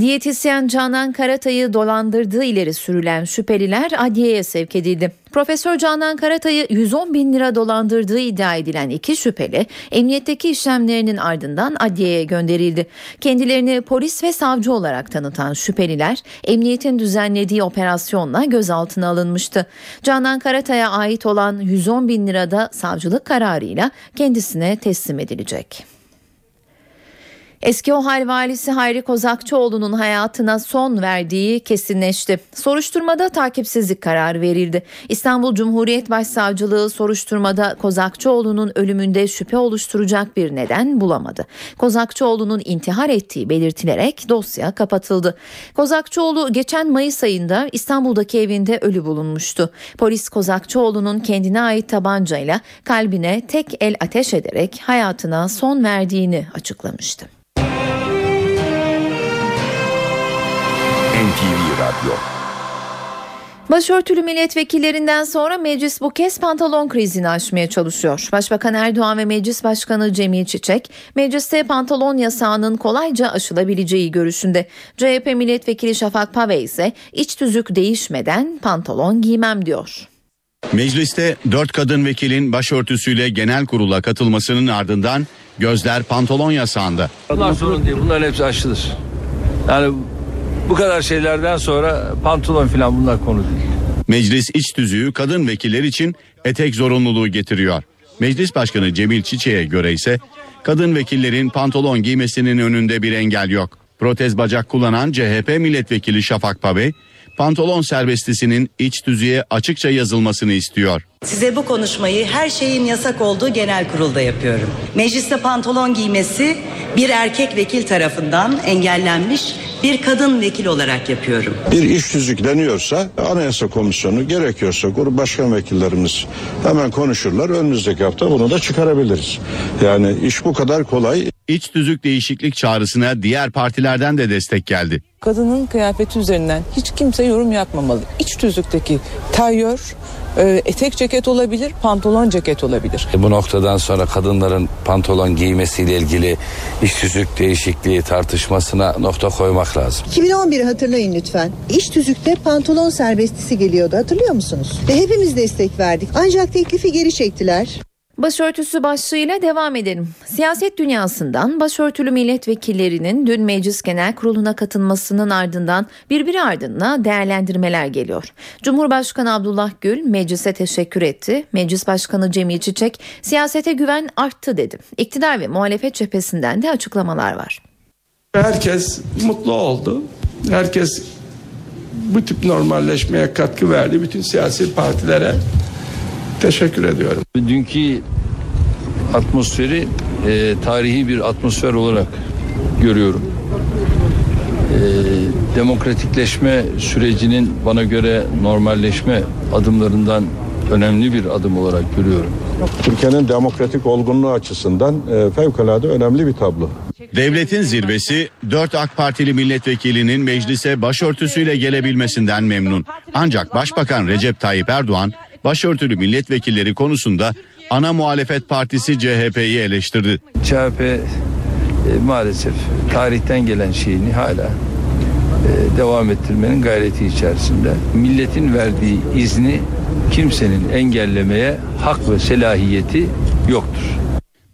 [SPEAKER 2] Diyetisyen Canan Karatay'ı dolandırdığı ileri sürülen şüpheliler adliyeye sevk edildi. Profesör Canan Karatay'ı 110 bin lira dolandırdığı iddia edilen iki şüpheli emniyetteki işlemlerinin ardından adliyeye gönderildi. Kendilerini polis ve savcı olarak tanıtan şüpheliler emniyetin düzenlediği operasyonla gözaltına alınmıştı. Canan Karatay'a ait olan 110 bin lirada savcılık kararıyla kendisine teslim edilecek. Eski OHAL valisi Hayri Kozakçıoğlu'nun hayatına son verdiği kesinleşti. Soruşturmada takipsizlik kararı verildi. İstanbul Cumhuriyet Başsavcılığı soruşturmada Kozakçıoğlu'nun ölümünde şüphe oluşturacak bir neden bulamadı. Kozakçıoğlu'nun intihar ettiği belirtilerek dosya kapatıldı. Kozakçıoğlu geçen Mayıs ayında İstanbul'daki evinde ölü bulunmuştu. Polis Kozakçıoğlu'nun kendine ait tabancayla kalbine tek el ateş ederek hayatına son verdiğini açıklamıştı.
[SPEAKER 24] NTV Radyo
[SPEAKER 2] Başörtülü milletvekillerinden sonra meclis bu kez pantolon krizini aşmaya çalışıyor. Başbakan Erdoğan ve Meclis Başkanı Cemil Çiçek, mecliste pantolon yasağının kolayca aşılabileceği görüşünde. CHP milletvekili Şafak Pave ise iç tüzük değişmeden pantolon giymem diyor.
[SPEAKER 3] Mecliste dört kadın vekilin başörtüsüyle genel kurula katılmasının ardından gözler pantolon yasağında.
[SPEAKER 4] Bunlar sorun değil. Bunların hepsi aşılır. Yani bu kadar şeylerden sonra pantolon falan bunlar konu değil.
[SPEAKER 3] Meclis iç tüzüğü kadın vekiller için etek zorunluluğu getiriyor. Meclis Başkanı Cemil Çiçek'e göre ise kadın vekillerin pantolon giymesinin önünde bir engel yok. Protez bacak kullanan CHP milletvekili Şafak Pabey, pantolon serbestisinin iç tüzüğe açıkça yazılmasını istiyor.
[SPEAKER 25] Size bu konuşmayı her şeyin yasak olduğu genel kurulda yapıyorum. Mecliste pantolon giymesi bir erkek vekil tarafından engellenmiş bir kadın vekil olarak yapıyorum.
[SPEAKER 6] Bir iş tüzükleniyorsa Anayasa Komisyonu gerekiyorsa grup başkan vekillerimiz hemen konuşurlar. Önümüzdeki hafta bunu da çıkarabiliriz. Yani iş bu kadar kolay.
[SPEAKER 3] İç tüzük değişiklik çağrısına diğer partilerden de destek geldi.
[SPEAKER 24] Kadının kıyafeti üzerinden hiç kimse yorum yapmamalı. İç tüzükteki tayyör e, etek ceket olabilir, pantolon ceket olabilir.
[SPEAKER 4] Bu noktadan sonra kadınların pantolon giymesiyle ilgili iş tüzük değişikliği tartışmasına nokta koymak lazım.
[SPEAKER 26] 2011'i hatırlayın lütfen. İş tüzükte pantolon serbestisi geliyordu hatırlıyor musunuz? Ve hepimiz destek verdik. Ancak teklifi geri çektiler.
[SPEAKER 2] Başörtüsü başlığıyla devam edelim. Siyaset dünyasından başörtülü milletvekillerinin dün Meclis Genel Kurulu'na katılmasının ardından birbiri ardına değerlendirmeler geliyor. Cumhurbaşkanı Abdullah Gül meclise teşekkür etti. Meclis Başkanı Cemil Çiçek siyasete güven arttı dedi. İktidar ve muhalefet cephesinden de açıklamalar var.
[SPEAKER 27] Herkes mutlu oldu. Herkes bu tip normalleşmeye katkı verdi. Bütün siyasi partilere teşekkür ediyorum.
[SPEAKER 4] Dünkü atmosferi e, tarihi bir atmosfer olarak görüyorum. E, demokratikleşme sürecinin bana göre normalleşme adımlarından önemli bir adım olarak görüyorum.
[SPEAKER 6] Türkiye'nin demokratik olgunluğu açısından e, fevkalade önemli bir tablo.
[SPEAKER 3] Devletin zirvesi 4 AK Partili milletvekilinin meclise başörtüsüyle gelebilmesinden memnun. Ancak Başbakan Recep Tayyip Erdoğan başörtülü milletvekilleri konusunda ana muhalefet partisi CHP'yi eleştirdi.
[SPEAKER 4] CHP e, maalesef tarihten gelen şeyini hala e, devam ettirmenin gayreti içerisinde. Milletin verdiği izni kimsenin engellemeye hak ve selahiyeti yoktur.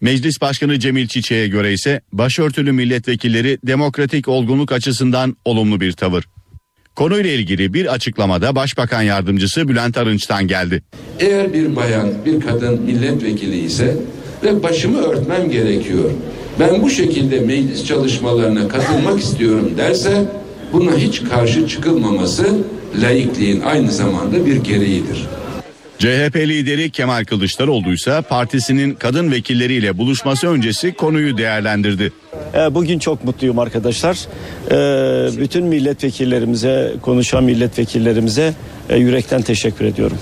[SPEAKER 3] Meclis Başkanı Cemil Çiçek'e göre ise başörtülü milletvekilleri demokratik olgunluk açısından olumlu bir tavır. Konuyla ilgili bir açıklamada Başbakan Yardımcısı Bülent Arınç'tan geldi.
[SPEAKER 28] Eğer bir bayan, bir kadın milletvekili ise ve başımı örtmem gerekiyor. Ben bu şekilde meclis çalışmalarına katılmak istiyorum derse buna hiç karşı çıkılmaması laikliğin aynı zamanda bir gereğidir.
[SPEAKER 3] CHP lideri Kemal Kılıçdaroğlu ise partisinin kadın vekilleriyle buluşması öncesi konuyu değerlendirdi.
[SPEAKER 1] E, Bugün çok mutluyum arkadaşlar. E, Bütün milletvekillerimize, konuşan milletvekillerimize e, yürekten teşekkür ediyorum.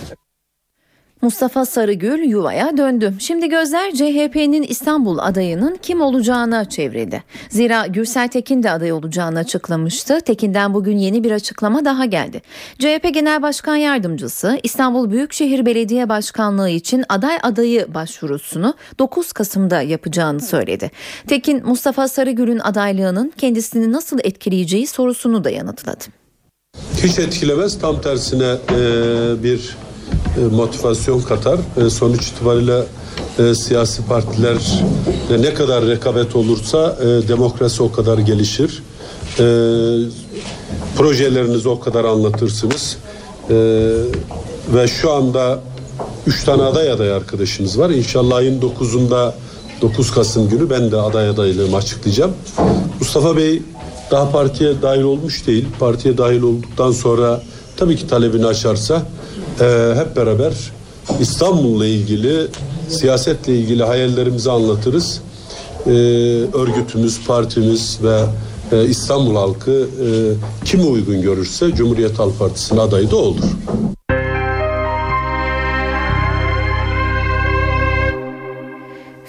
[SPEAKER 2] Mustafa Sarıgül yuvaya döndü. Şimdi gözler CHP'nin İstanbul adayının kim olacağına çevrildi. Zira Gürsel Tekin de aday olacağını açıklamıştı. Tekin'den bugün yeni bir açıklama daha geldi. CHP Genel Başkan Yardımcısı İstanbul Büyükşehir Belediye Başkanlığı için aday adayı başvurusunu 9 Kasım'da yapacağını söyledi. Tekin Mustafa Sarıgül'ün adaylığının kendisini nasıl etkileyeceği sorusunu da yanıtladı.
[SPEAKER 11] Hiç etkilemez tam tersine e, bir motivasyon katar. E, sonuç itibariyle e, siyasi partiler ne kadar rekabet olursa e, demokrasi o kadar gelişir. E, projelerinizi o kadar anlatırsınız. E, ve şu anda üç tane aday aday arkadaşımız var. İnşallah ayın 9'unda 9 Kasım günü ben de aday adaylığımı açıklayacağım. Mustafa Bey daha partiye dahil olmuş değil. Partiye dahil olduktan sonra tabii ki talebini açarsa e, hep beraber İstanbul'la ilgili siyasetle ilgili hayallerimizi anlatırız. E, örgütümüz, partimiz ve e, İstanbul halkı e, kimi uygun görürse Cumhuriyet Halk Partisi'nin adayı da olur.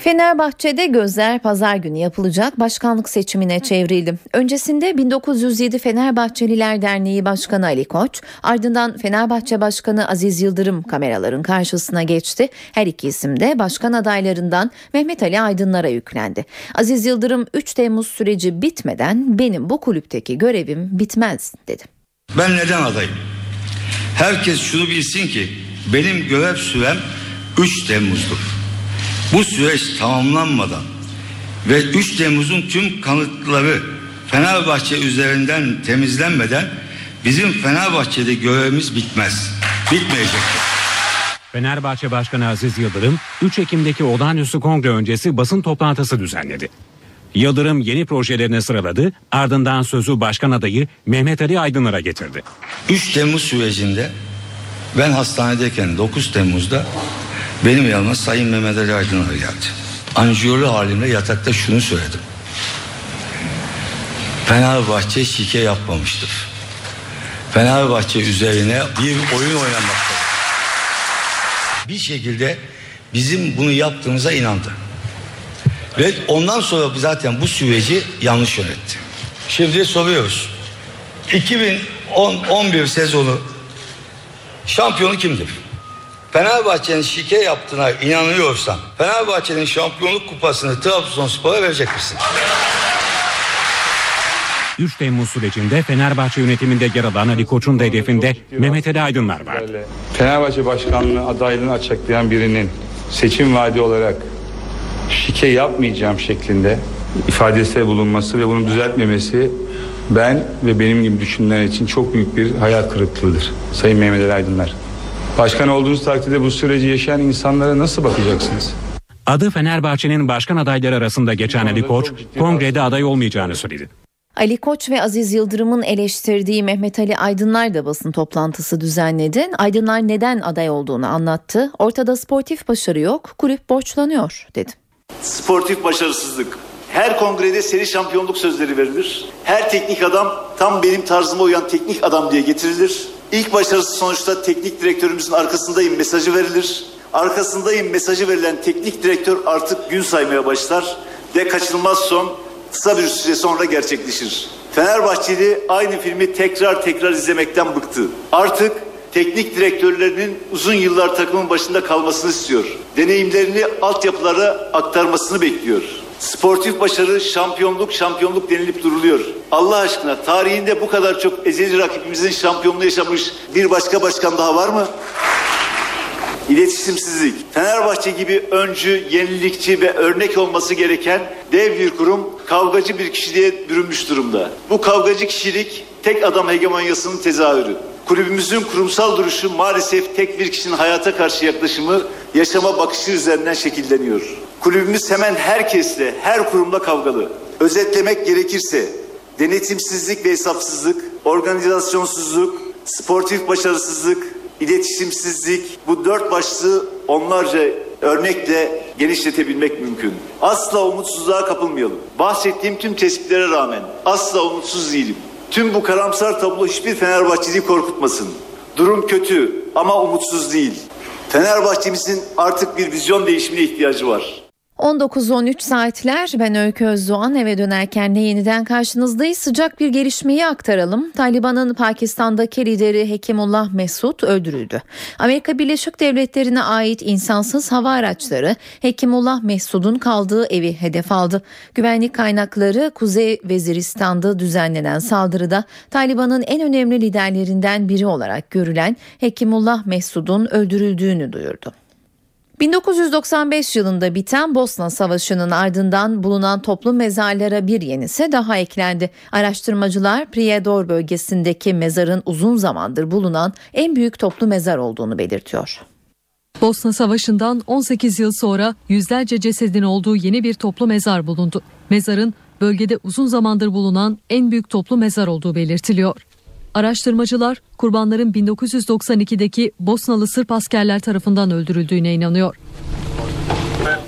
[SPEAKER 2] Fenerbahçe'de gözler pazar günü yapılacak başkanlık seçimine çevrildi. Öncesinde 1907 Fenerbahçeliler Derneği Başkanı Ali Koç, ardından Fenerbahçe Başkanı Aziz Yıldırım kameraların karşısına geçti. Her iki isim de başkan adaylarından Mehmet Ali Aydınlar'a yüklendi. Aziz Yıldırım 3 Temmuz süreci bitmeden benim bu kulüpteki görevim bitmez dedi.
[SPEAKER 12] Ben neden adayım? Herkes şunu bilsin ki benim görev sürem 3 Temmuz'dur. Bu süreç tamamlanmadan ve 3 Temmuz'un tüm kanıtları Fenerbahçe üzerinden temizlenmeden bizim Fenerbahçe'de görevimiz bitmez. Bitmeyecektir.
[SPEAKER 13] Fenerbahçe Başkanı Aziz Yıldırım 3 Ekim'deki olağanüstü kongre öncesi basın toplantısı düzenledi. Yıldırım yeni projelerini sıraladı ardından sözü başkan adayı Mehmet Ali Aydınlar'a getirdi.
[SPEAKER 12] 3 Temmuz sürecinde ben hastanedeyken 9 Temmuz'da benim yanıma Sayın Mehmet Ali Aydınlar geldi. Anjiyolu halimle yatakta şunu söyledim. Fenerbahçe şike yapmamıştır. Fenerbahçe üzerine bir oyun oynamaktadır. Bir şekilde bizim bunu yaptığımıza inandı. Ve ondan sonra zaten bu süreci yanlış yönetti. Şimdi soruyoruz. 2010-11 sezonu şampiyonu kimdir? Fenerbahçe'nin şike yaptığına inanıyorsan Fenerbahçe'nin şampiyonluk kupasını Trabzonspor'a verecek misin?
[SPEAKER 13] 3 Temmuz sürecinde Fenerbahçe yönetiminde yer alan Ali Koç'un da hedefinde Mehmet Ali Aydınlar vardı.
[SPEAKER 29] Fenerbahçe başkanlığı adaylığını açıklayan birinin seçim vaadi olarak şike yapmayacağım şeklinde ifadesi bulunması ve bunu düzeltmemesi ben ve benim gibi düşünenler için çok büyük bir hayal kırıklığıdır. Sayın Mehmet Ali Aydınlar. Başkan olduğunuz takdirde bu süreci yaşayan insanlara nasıl bakacaksınız?
[SPEAKER 13] Adı Fenerbahçe'nin başkan adayları arasında geçen Ali Koç, kongrede aday olmayacağını söyledi.
[SPEAKER 2] Ali Koç ve Aziz Yıldırım'ın eleştirdiği Mehmet Ali Aydınlar da basın toplantısı düzenledi. Aydınlar neden aday olduğunu anlattı. Ortada sportif başarı yok, kulüp borçlanıyor dedi.
[SPEAKER 14] Sportif başarısızlık. Her kongrede seri şampiyonluk sözleri verilir. Her teknik adam tam benim tarzıma uyan teknik adam diye getirilir. İlk başarısı sonuçta teknik direktörümüzün arkasındayım mesajı verilir. Arkasındayım mesajı verilen teknik direktör artık gün saymaya başlar ve kaçınılmaz son kısa bir süre sonra gerçekleşir. Fenerbahçeli aynı filmi tekrar tekrar izlemekten bıktı. Artık teknik direktörlerinin uzun yıllar takımın başında kalmasını istiyor. Deneyimlerini altyapılara aktarmasını bekliyor. Sportif başarı şampiyonluk şampiyonluk denilip duruluyor. Allah aşkına tarihinde bu kadar çok ezeli rakibimizin şampiyonluğu yaşamış bir başka başkan daha var mı? İletişimsizlik. Fenerbahçe gibi öncü, yenilikçi ve örnek olması gereken dev bir kurum kavgacı bir kişiliğe bürünmüş durumda. Bu kavgacı kişilik tek adam hegemonyasının tezahürü. Kulübümüzün kurumsal duruşu maalesef tek bir kişinin hayata karşı yaklaşımı, yaşama bakışı üzerinden şekilleniyor. Kulübümüz hemen herkesle, her kurumla kavgalı. Özetlemek gerekirse denetimsizlik ve hesapsızlık, organizasyonsuzluk, sportif başarısızlık, iletişimsizlik bu dört başlığı onlarca örnekle genişletebilmek mümkün. Asla umutsuzluğa kapılmayalım. Bahsettiğim tüm tespitlere rağmen asla umutsuz değilim. Tüm bu karamsar tablo hiçbir Fenerbahçeliyi korkutmasın. Durum kötü ama umutsuz değil. Fenerbahçemizin artık bir vizyon değişimine ihtiyacı var.
[SPEAKER 2] 19-13 saatler ben Öykü Özdoğan eve dönerken de yeniden karşınızdayız. Sıcak bir gelişmeyi aktaralım. Taliban'ın Pakistan'daki lideri Hekimullah Mesud öldürüldü. Amerika Birleşik Devletleri'ne ait insansız hava araçları Hekimullah Mesud'un kaldığı evi hedef aldı. Güvenlik kaynakları Kuzey Veziristan'da düzenlenen saldırıda Taliban'ın en önemli liderlerinden biri olarak görülen Hekimullah Mesud'un öldürüldüğünü duyurdu. 1995 yılında biten Bosna Savaşı'nın ardından bulunan toplu mezarlara bir yenisi daha eklendi. Araştırmacılar Prijedor bölgesindeki mezarın uzun zamandır bulunan en büyük toplu mezar olduğunu belirtiyor.
[SPEAKER 30] Bosna Savaşı'ndan 18 yıl sonra yüzlerce cesedin olduğu yeni bir toplu mezar bulundu. Mezarın bölgede uzun zamandır bulunan en büyük toplu mezar olduğu belirtiliyor. Araştırmacılar kurbanların 1992'deki Bosnalı Sırp askerler tarafından öldürüldüğüne inanıyor.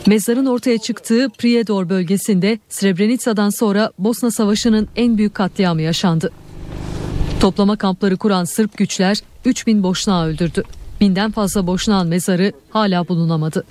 [SPEAKER 30] Mezarın ortaya çıktığı Prijedor bölgesinde Srebrenica'dan sonra Bosna Savaşı'nın en büyük katliamı yaşandı. Toplama kampları kuran Sırp güçler 3000 boşnağı öldürdü. Binden fazla boşnağın mezarı hala bulunamadı.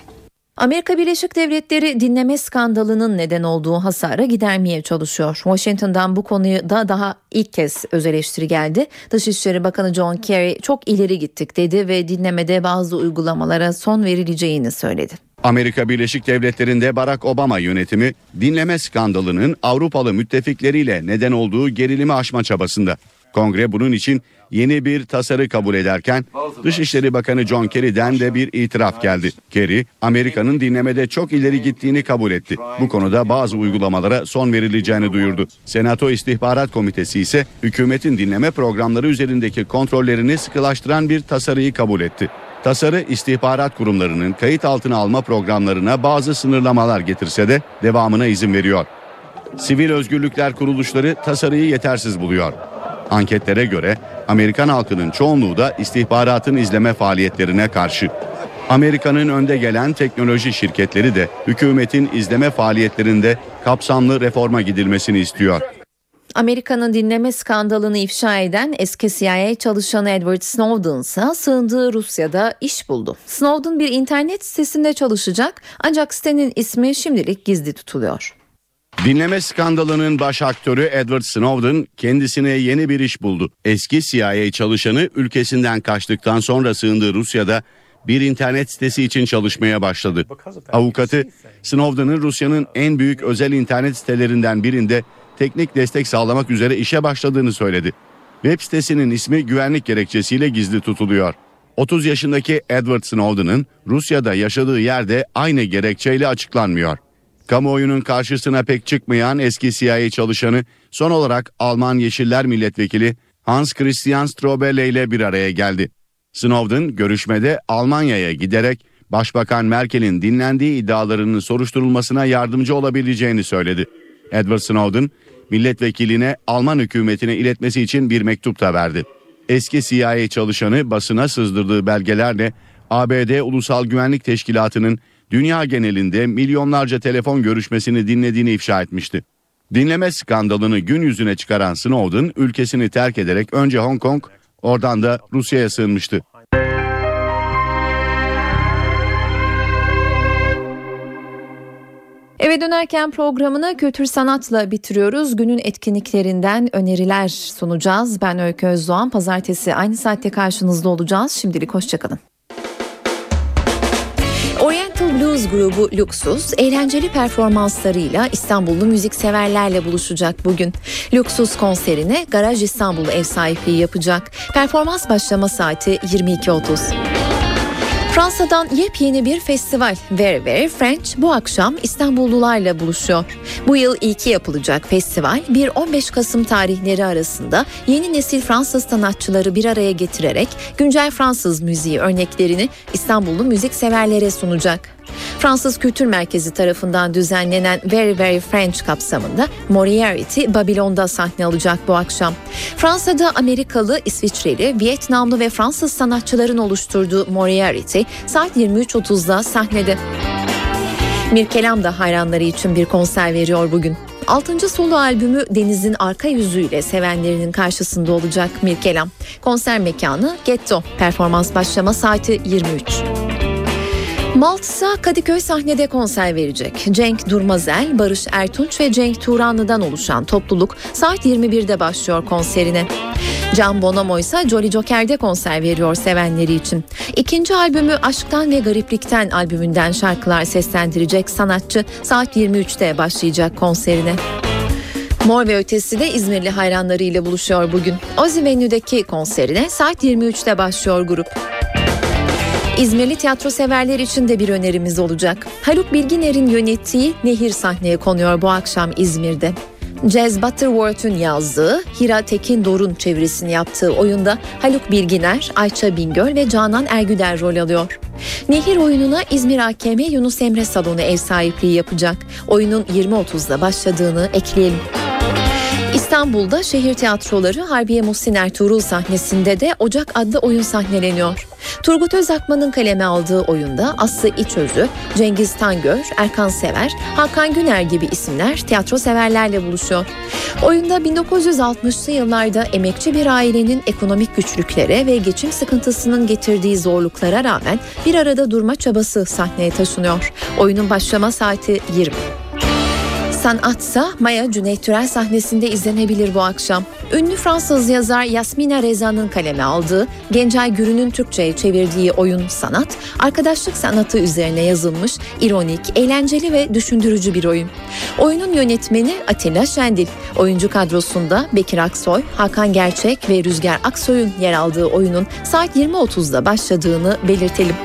[SPEAKER 2] Amerika Birleşik Devletleri dinleme skandalının neden olduğu hasara gidermeye çalışıyor. Washington'dan bu konuda daha ilk kez öz eleştiri geldi. Dışişleri Bakanı John Kerry çok ileri gittik dedi ve dinlemede bazı uygulamalara son verileceğini söyledi.
[SPEAKER 3] Amerika Birleşik Devletleri'nde Barack Obama yönetimi dinleme skandalının Avrupalı müttefikleriyle neden olduğu gerilimi aşma çabasında. Kongre bunun için yeni bir tasarı kabul ederken Dışişleri Bakanı John Kerry'den de bir itiraf geldi. Kerry, Amerika'nın dinlemede çok ileri gittiğini kabul etti. Bu konuda bazı uygulamalara son verileceğini duyurdu. Senato İstihbarat Komitesi ise hükümetin dinleme programları üzerindeki kontrollerini sıkılaştıran bir tasarıyı kabul etti. Tasarı istihbarat kurumlarının kayıt altına alma programlarına bazı sınırlamalar getirse de devamına izin veriyor. Sivil özgürlükler kuruluşları tasarıyı yetersiz buluyor. Anketlere göre Amerikan halkının çoğunluğu da istihbaratın izleme faaliyetlerine karşı. Amerika'nın önde gelen teknoloji şirketleri de hükümetin izleme faaliyetlerinde kapsamlı reforma gidilmesini istiyor.
[SPEAKER 2] Amerika'nın dinleme skandalını ifşa eden eski CIA çalışanı Edward Snowden ise sığındığı Rusya'da iş buldu. Snowden bir internet sitesinde çalışacak ancak sitenin ismi şimdilik gizli tutuluyor.
[SPEAKER 3] Dinleme skandalının baş aktörü Edward Snowden kendisine yeni bir iş buldu. Eski CIA çalışanı ülkesinden kaçtıktan sonra sığındığı Rusya'da bir internet sitesi için çalışmaya başladı. Avukatı Snowden'ın Rusya'nın en büyük özel internet sitelerinden birinde teknik destek sağlamak üzere işe başladığını söyledi. Web sitesinin ismi güvenlik gerekçesiyle gizli tutuluyor. 30 yaşındaki Edward Snowden'ın Rusya'da yaşadığı yerde aynı gerekçeyle açıklanmıyor. Kamuoyunun karşısına pek çıkmayan eski CIA çalışanı son olarak Alman Yeşiller Milletvekili Hans Christian Strobele ile bir araya geldi. Snowden görüşmede Almanya'ya giderek Başbakan Merkel'in dinlendiği iddialarının soruşturulmasına yardımcı olabileceğini söyledi. Edward Snowden milletvekiline Alman hükümetine iletmesi için bir mektup da verdi. Eski CIA çalışanı basına sızdırdığı belgelerle ABD Ulusal Güvenlik Teşkilatı'nın dünya genelinde milyonlarca telefon görüşmesini dinlediğini ifşa etmişti. Dinleme skandalını gün yüzüne çıkaran Snowden ülkesini terk ederek önce Hong Kong oradan da Rusya'ya sığınmıştı.
[SPEAKER 2] Eve dönerken programını kültür sanatla bitiriyoruz. Günün etkinliklerinden öneriler sunacağız. Ben Öykü Özdoğan. Pazartesi aynı saatte karşınızda olacağız. Şimdilik hoşçakalın. Blues grubu Luxus eğlenceli performanslarıyla İstanbullu müzikseverlerle buluşacak bugün. Luxus konserine Garaj İstanbul ev sahipliği yapacak. Performans başlama saati 22.30. Fransa'dan yepyeni bir festival Very Very French bu akşam İstanbullularla buluşuyor. Bu yıl ilki yapılacak festival 1-15 Kasım tarihleri arasında yeni nesil Fransız sanatçıları bir araya getirerek güncel Fransız müziği örneklerini İstanbullu müzik severlere sunacak. Fransız Kültür Merkezi tarafından düzenlenen Very Very French kapsamında Moriarty Babilon'da sahne alacak bu akşam. Fransa'da Amerikalı, İsviçreli, Vietnamlı ve Fransız sanatçıların oluşturduğu Moriarty saat 23.30'da sahnede. Mirkelam da hayranları için bir konser veriyor bugün. 6. solo albümü Deniz'in arka yüzüyle sevenlerinin karşısında olacak Mirkelam. Konser mekanı Getto. Performans başlama saati 23. Maltsa Kadıköy sahnede konser verecek. Cenk Durmazel, Barış Ertunç ve Cenk Turanlı'dan oluşan topluluk saat 21'de başlıyor konserine. Can Bonomo ise Jolly Joker'de konser veriyor sevenleri için. İkinci albümü Aşktan ve Gariplikten albümünden şarkılar seslendirecek sanatçı saat 23'te başlayacak konserine. Mor ve Ötesi de İzmirli hayranlarıyla buluşuyor bugün. Ozi Venue'deki konserine saat 23'te başlıyor grup. İzmirli tiyatro severler için de bir önerimiz olacak. Haluk Bilginer'in yönettiği Nehir sahneye konuyor bu akşam İzmir'de. Jazz Butterworth'un yazdığı, Hira Tekin Dor'un çevirisini yaptığı oyunda Haluk Bilginer, Ayça Bingöl ve Canan Ergüder rol alıyor. Nehir oyununa İzmir AKM Yunus Emre Salonu ev sahipliği yapacak. Oyunun 20.30'da başladığını ekleyelim. İstanbul'da şehir tiyatroları Harbiye Muhsin Ertuğrul sahnesinde de Ocak adlı oyun sahneleniyor. Turgut Özakman'ın kaleme aldığı oyunda Aslı İçözü, Cengiz Tangör, Erkan Sever, Hakan Güner gibi isimler tiyatro severlerle buluşuyor. Oyunda 1960'lı yıllarda emekçi bir ailenin ekonomik güçlüklere ve geçim sıkıntısının getirdiği zorluklara rağmen bir arada durma çabası sahneye taşınıyor. Oyunun başlama saati 20. Sanatsa Maya Cüneyt Türel sahnesinde izlenebilir bu akşam. Ünlü Fransız yazar Yasmina Reza'nın kaleme aldığı, Gencay Gürü'nün Türkçe'ye çevirdiği oyun Sanat, arkadaşlık sanatı üzerine yazılmış, ironik, eğlenceli ve düşündürücü bir oyun. Oyunun yönetmeni Atilla Şendil. Oyuncu kadrosunda Bekir Aksoy, Hakan Gerçek ve Rüzgar Aksoy'un yer aldığı oyunun saat 20.30'da başladığını belirtelim.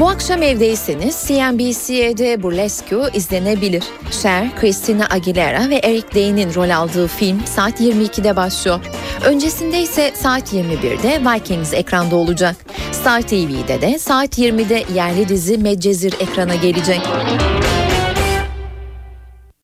[SPEAKER 2] Bu akşam evdeyseniz CNBC'de Burlesque izlenebilir. Cher, Christina Aguilera ve Eric Day'nin rol aldığı film saat 22'de başlıyor. Öncesinde ise saat 21'de Vikings ekranda olacak. Star TV'de de saat 20'de yerli dizi Medcezir ekrana gelecek.